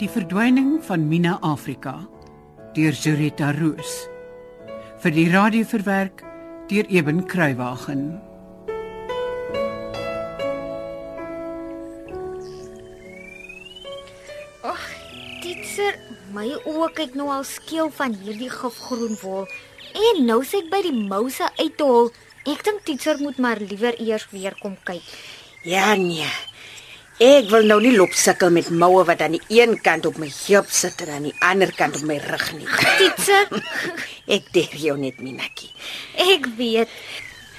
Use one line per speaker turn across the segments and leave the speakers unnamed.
Die verdwyning van Mina Afrika deur Zurita Roos vir die radio verwerk deur Eben Kruiwagen.
Ag, ditser, my oë kyk nou al skeel van hierdie gifgroen wol. En nou sê ek by die mouse uithol. Ek dink ditser moet maar liewer eers weer kom kyk.
Ja nee. Ek wil nou nie loop sukkel met moue wat aan die een kant op my heup sit en aan die ander kant op my rug nie.
Ditser,
Ek dink jou net Minakkie.
ek weet.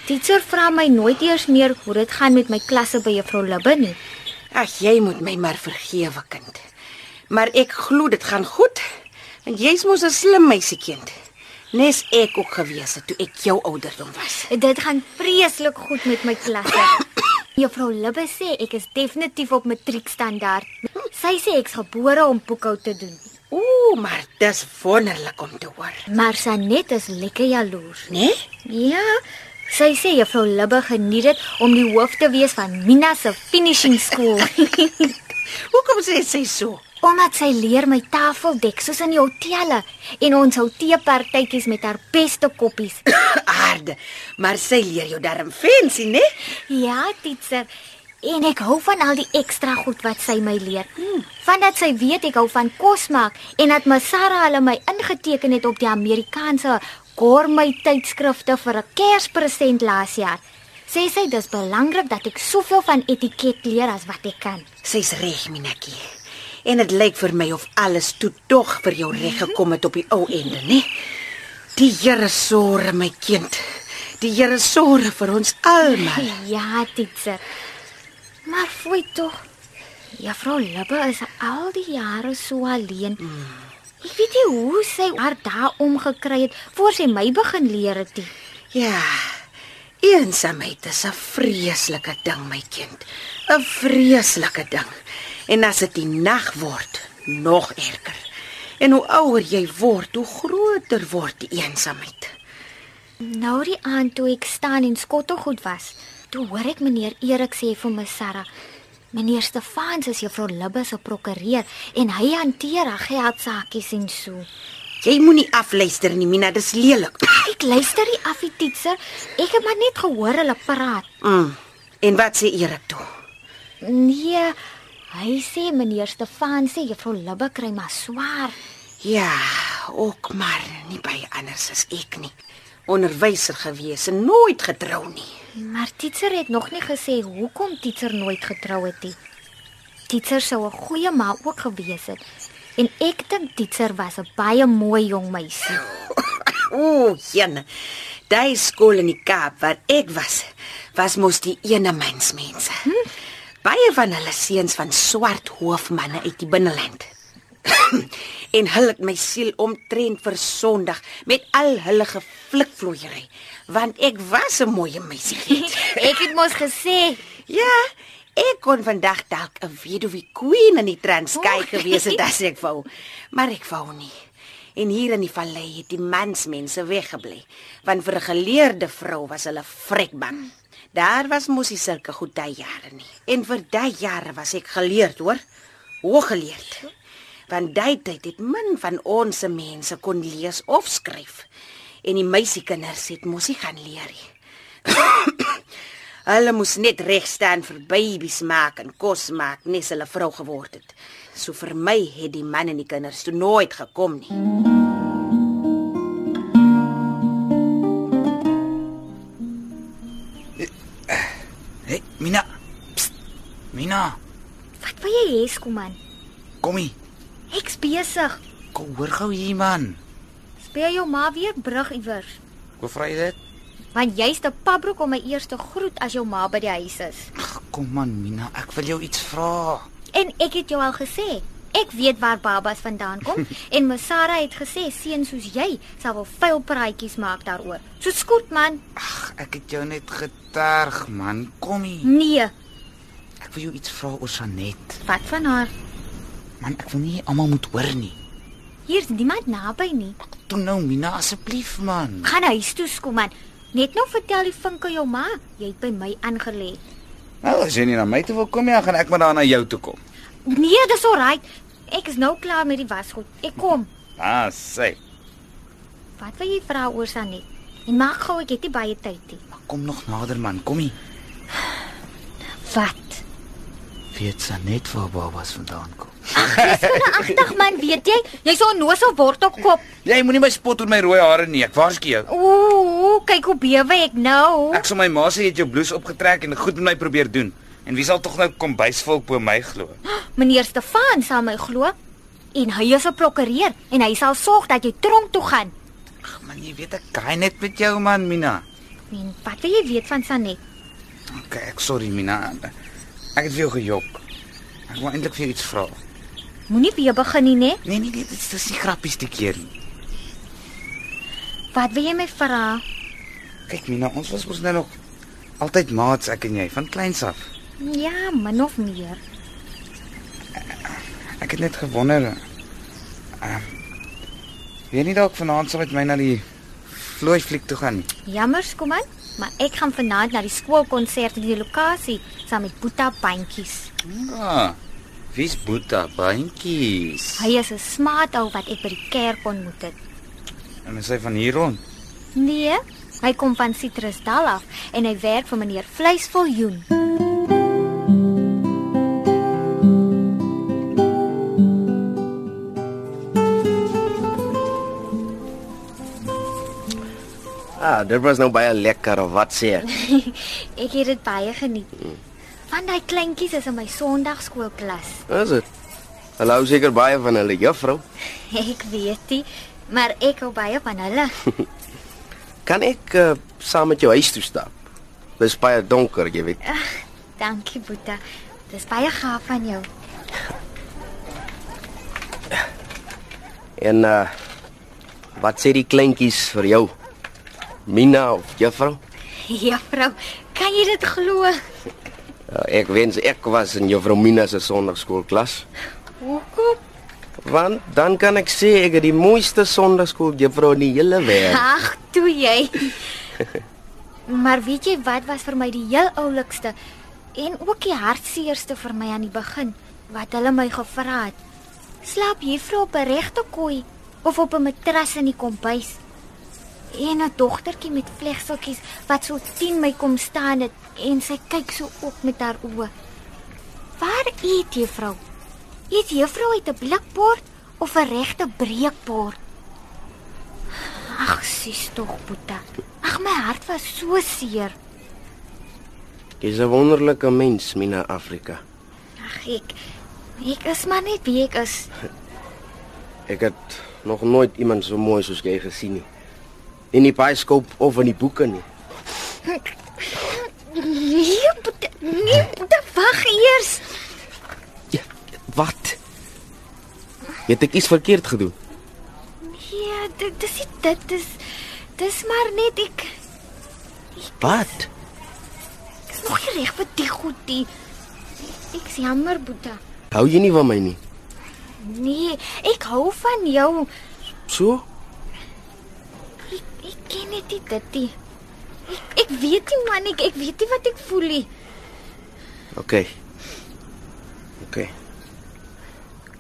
Ditser vra my nooit eers meer hoe dit gaan met my klasse by juffrou Libbe nie.
Ag, jy moet my maar vergewe, kind. Maar ek glo dit gaan goed. Want jy's mos 'n slim meisiekind. Nes ek ook gewees het toe ek jou ouderdom was.
Dit gaan vreeslik goed met my klasse. Juffrou Libbe sê ek is definitief op matriekstandaard. Sy sê ek's gebore om boekhou te doen.
Ooh, maar dis wonderlik om te hoor.
Maar Sanet is lekker jaloers.
Né?
Ja, sy sê juffrou Libbe geniet dit om die hoof te wees van Mina se finishing school.
Hoekom sê sy so?
Omdat sy leer my tafel dek soos in die hotelle en ons hou teepartytjies met haar beste koppies.
Aarde, maar sy leer jou darm fancy, né?
Ja, teacher. En ek hou van al die ekstra goed wat sy my leer. Vandat sy weet ek hou van kos maak en dat Masara hulle my ingeteken het op die Amerikaanse gourmet tydskrifte vir 'n Kerspresent laas jaar. Sê sy dis belangrik dat ek soveel van etiket leer as wat ek kan.
Sy's reg, Minakkie. En dit lyk vir my of alles toe tog vir jou reg gekom het op die ou einde, né? Die Here sorg my kind. Die Here sorg vir ons almal.
Ja, teacher. Maar fooi tog. Juffrou Libbe is al die jare so alleen. Ek weet nie hoe sy haar daar omgekry het voor sy my begin leer het nie.
Ja. Eensaamheid is 'n vreeslike ding, my kind. 'n Vreeslike ding. En as dit die nag word, nog erger. En hoe ouer jy word, hoe groter word die eensaamheid.
Nou die aand toe ek staan en skottelgoed was, toe hoor ek meneer Erik sê vir my Sarah, meneer Stefans is juffrou Libbe se prokureur en hy hanteer haar geldsakies en so.
Jy moenie afluister nie, Mina, dis lelik.
Ek luister nie af die teacher. Ek het maar net gehoor hulle praat.
Mm. En wat sê Erik toe?
Nee, hy sê meneer Stefan sê juffrou Libbe kry maar swaar.
Ja, ook maar nie by anders as ek nie. Onderwyser gewees en nooit getrou nie.
Maar teacher het nog nie gesê hoekom teacher nooit getrou het nie. Teacher sou 'n goeie ma ook gewees het. En ek dink teacher was 'n baie mooi jong meisie.
Ooh, jene. Daai skool in die Kaap waar ek was, was mos die ene mensmense. Hm? Baie van hulle seuns van swart hoofmanne uit die binneland. en hulle het my siel omtrent versondig met al hulle geflikvloeiery, want ek was 'n mooi meisie.
ek het mos gesê,
ja, ek kon vandag dalk 'n weduwee queen in die Transkei
Oeh.
gewees het as ek wou, maar ek wou nie. En hier in die vallei het die mansmense weggebly, want vir 'n geleerde vrou was hulle frekbang. Daar was mos nie sulke goed daai jare nie. En vir daai jare was ek geleerd, hoor. Hooggeleerd. Want daai tyd het min van ons se mense kon lees of skryf. En die meisiekinders het mos nie gaan leer nie. Hulle moes net reg staan vir babies maak en kos maak, nes hulle vrou geword het. So vir my het die man en die kinders toe nooit gekom nie.
Hey, Mina. Psst. Mina,
"Wat wil jy hê, skoman?
kom hier.
Ek's besig.
Kom hoor gou hier man.
Speel jou ma weer brug iewers."
Hoe vra jy dit?
Want jy's te pabroek om my eerste groet as jou ma by die huis is.
Ag, kom man Mina, ek wil jou iets vra.
En ek het jou al gesê, ek weet waar babas vandaan kom en my Sarah het gesê seun soos jy sal wel vuil praatjies maak daaroor. So skoot man.
Ag, ek het jou net geterg man. Kom hier.
Nee,
Ek wil jou iets vra oor Sanet.
wat van haar?
Man, ek wil nie almal moet hoor nie.
Hier's niemand naby nie.
Toe nou Mina asseblief man.
Gaan huis toe skoon man. Net nou vertel die vinke jou ma, jy het by my aangelê.
Nou, as jy nie na my toe wil kom nie, gaan ek maar daar na jou toe kom.
Nee, dis alright. Ek is nou klaar met die wasgoed. Ek kom.
Ah, sê.
Wat wil jy vra oor Sanet? En maak gou, ek het nie baie tyd nie.
Kom nog nader man, kom hier.
Wat?
Weet sa net waar babas vandaan kom.
Agtig man, weet jy? Jy's so 'n nosel wortelkop.
Jy moenie my spot oor my rooi hare nie. Ek waarsku jou.
Ooh, kyk hoe bewe ek nou.
Ek sal my ma sê jy het jou blouse opgetrek en goed met my probeer doen. En wie sal tog nou kom bysvolk bo my glo?
Meneer Stefan sal my glo. En hy is 'n prokureur en hy sal sorg dat jy tronk toe gaan.
Ag man, jy weet ek gaai net met jou man, Mina.
En wat wil jy weet van Sanet?
Okay, ek sorry Mina. Ek het vir jou gejok. Ek wou eintlik vir jou iets vra.
Moenie weer begin nie, né?
Nee nee, dit is dis nie grappies die keer nie.
Wat wil jy my vra?
Kyk Mina, ons was mos nou nog altyd maats ek en jy van kleins af.
Ja, min of meer.
Ek het net gewonder. Uh, weet nie dalk vanaand sal met my na die vlooi fliek toe gaan nie.
Jammer, skoman, maar ek gaan vanaand na die skoolkonsert in die lokasie saam met Boeta Bandjies.
Ah. Wie's Boeta bandjies?
Hy is 'n smaat ou wat ek by die kerk ontmoet het.
En is hy van hier rond?
Nee, hy kom van Citrusdal af en hy werk vir meneer Vleisviljoen.
Ah, dit was nou baie lekker of wat sê ek?
Ek het dit baie geniet. Van daai kleintjies is in my Sondagskoolklas.
Is dit? Hulle hou seker baie van hulle juffrou.
Ek weet nie, maar ek hou baie van hulle.
Kan ek uh, saam met jou huis toe stap? Dis baie donker, jy weet.
Dankie, Boeta. Dis baie gaaf van jou.
En uh wat sê die kleintjies vir jou? Mina of juffrou?
Juffrou, kan jy dit glo?
Uh, ek wens ek was in juffrou Mina se sonnaarskoolklas.
Hoekom?
Want dan kan ek sê ek het die mooiste sonnaarskool juffrou in die hele wêreld.
Ag, toe jy. maar weet jy wat was vir my die heel oulikste en ook die hartseerste vir my aan die begin wat hulle my gevra het. Slaap juffrou op 'n regte kooi of op 'n matras in die kombuis? En 'n dogtertjie met vlegseltjies wat so teen my kom staan het en sy kyk so op met haar oë. Waar eet juffrou? Eet juffrou uit 'n blikbord of 'n regte breekbord? Ag, sis tog, Boeta. Ag, my hart was so seer.
Jy's 'n wonderlike mens, Mina Afrika.
Ag, ek ek is maar net wie ek is.
Ek het nog nooit iemand so mooi soos jy gesien nie. In die bioskoop of in die boeke nie.
Nee, Boeta, nee, Boeta, wag eers.
Ja, wat? Jy het ek iets verkeerd gedoen.
Ja, dit dis nie dit dis dis maar net ek
Wat?
ek is nog nie reg vir die goed nie. Ek's jammer, Boeta.
Hou jy nie van my nie?
Nee, ek hou van jou.
So?
Ken net nie dit nie. Ek, ek weet nie man, ek, ek weet nie wat ek voel nie.
OK. OK.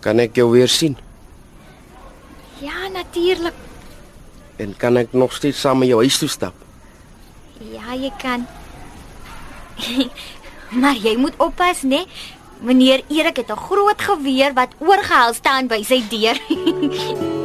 Kan ek jou weer sien?
Ja, natuurlik.
En kan ek nog steeds saam met jou huis toe stap?
Ja, jy kan. maar jy moet oppas, né? Meneer Erik het 'n groot geweer wat oorgehou staan by sy deur.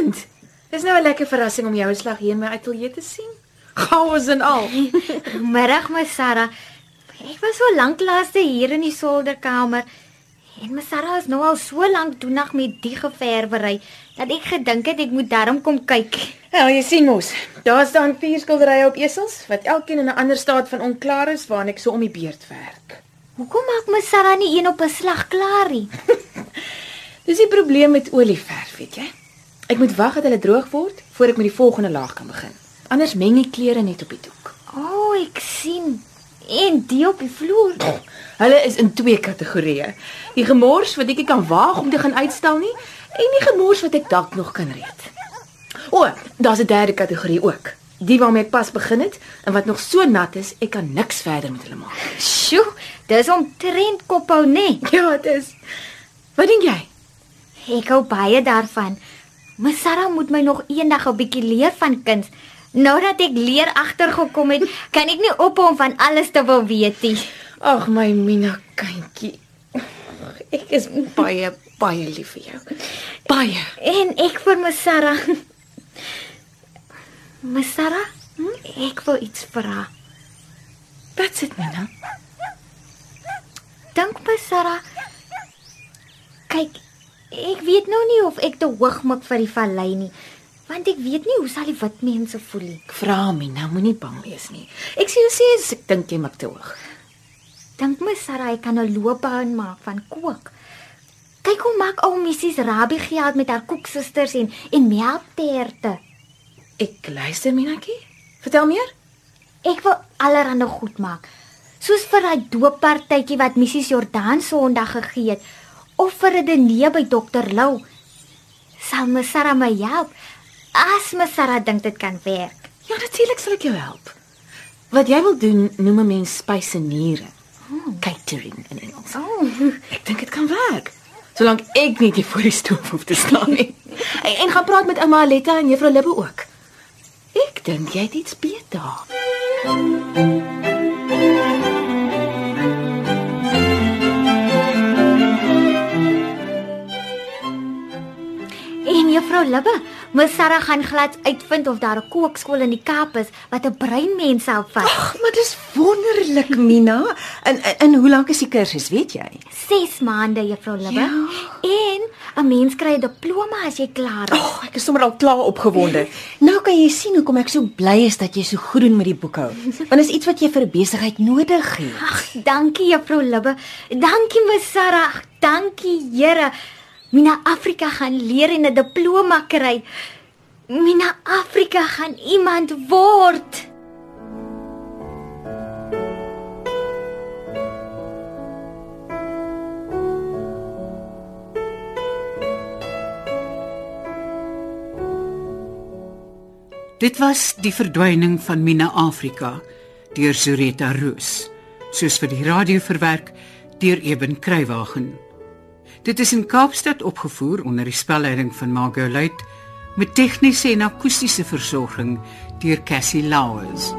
meisiekind. Dis nou 'n lekker verrassing om jou 'n slag hier in my ateljee te sien. Goues en al.
Middag, my Sarah. Ek was so lank laaste hier in die solderkamer. En my Sarah is nou al so lank doenig met die geverwery dat ek gedink het ek moet daarom kom kyk.
Nou, jy sien mos. Daar staan vier skilderye op esels wat elkeen in 'n ander staat van onklaar is waarin ek so om die beurt werk.
Hoekom maak my Sarah nie een op 'n slag klaar nie?
Dis die probleem met olieverf, weet jy? Ek moet wag dat hulle droog word voor ek met die volgende laag kan begin. Anders meng die kleure net op die doek.
O, oh, ek sien. En die op die vloer.
Hulle is in twee kategorieë. Die gemors wat ek kan waag om te gaan uitstal nie en die gemors wat ek dalk nog kan red. O, daar's 'n derde kategorie ook. Die waarmee ek pas begin het en wat nog so nat is, ek kan niks verder met hulle maak.
Sjoe, dis omtrent kophou, nê?
Ja, dit is. Wat dink jy?
Ek hou baie daarvan. My Sarah moet my nog eendag 'n bietjie leer van kuns. Nou dat ek leer agtergekom het, kan ek nie ophou om van alles te wil weet nie.
Ag my Mina kindjie. Ek is baie baie lief vir jou. Baie.
En ek vir my Sarah. My Sarah, hm? ek wil iets vra.
Wat's dit, Mina?
Dink my Sarah. Kyk, ek weet nou nie of ek te hoog mik vir die vallei nie. Want ek weet nie hoe sal die wit mense voel nie.
Ek vra Mina, moenie bang wees nie. Ek sê jy sê as ek dink jy maak te hoog.
Dink my Sarah, ek kan 'n loopbaan maak van kook. Kyk hoe maak ou Missie Rabbi geld met haar koeksusters en en melkterte.
Ek luister Minatjie. Vertel meer.
Ek wil allerhande goed maak. Soos vir daai dooppartytjie wat Missie Jordan Sondag gegee het of vir 'n diner by Dokter Lou. Sal my Sarah my help? As my Sarah dink dit kan werk.
Ja, natuurlik sal ek jou help. Wat jy wil doen, noem 'n mens spyseniere. Oh. Catering in Engels.
Oh,
Ek dink dit kan werk. Solank ek net nie voor die stoof hoef te staan nie. en, en gaan praat met ouma Aletta en juffrou Libbe ook. Ek dink jy het iets beter.
Juffrou Libbe, my Sarah gaan glad uitvind of daar 'n kookskool in die Kaap is wat 'n breinmens sal vat.
Ag, maar dis wonderlik, Mina. En, en hoe lank is die kursus, weet jy?
6 maande, juffrou Libbe.
Ja.
En 'n mens kry 'n diploma as jy klaar is.
Ag, ek is sommer al klaar opgewonde. Nou kan jy sien hoekom ek so bly is dat jy so goed doen met die boekhou. Want is iets wat jy vir 'n besigheid nodig het.
Ag, dankie juffrou Libbe. Dankie my Sarah. Dankie Here. Mina Afrika gaan leer en 'n diploma kry. Mina Afrika gaan iemand word.
Dit was die verdwyning van Mina Afrika deur Zureta Roos, soos vir die radio verwerk deur Eben Kruiwagen. Dit is in Kaapstad opgevoer onder die spelleiding van Margot Luit met tegniese en akoestiese versorging deur Cassie Louws.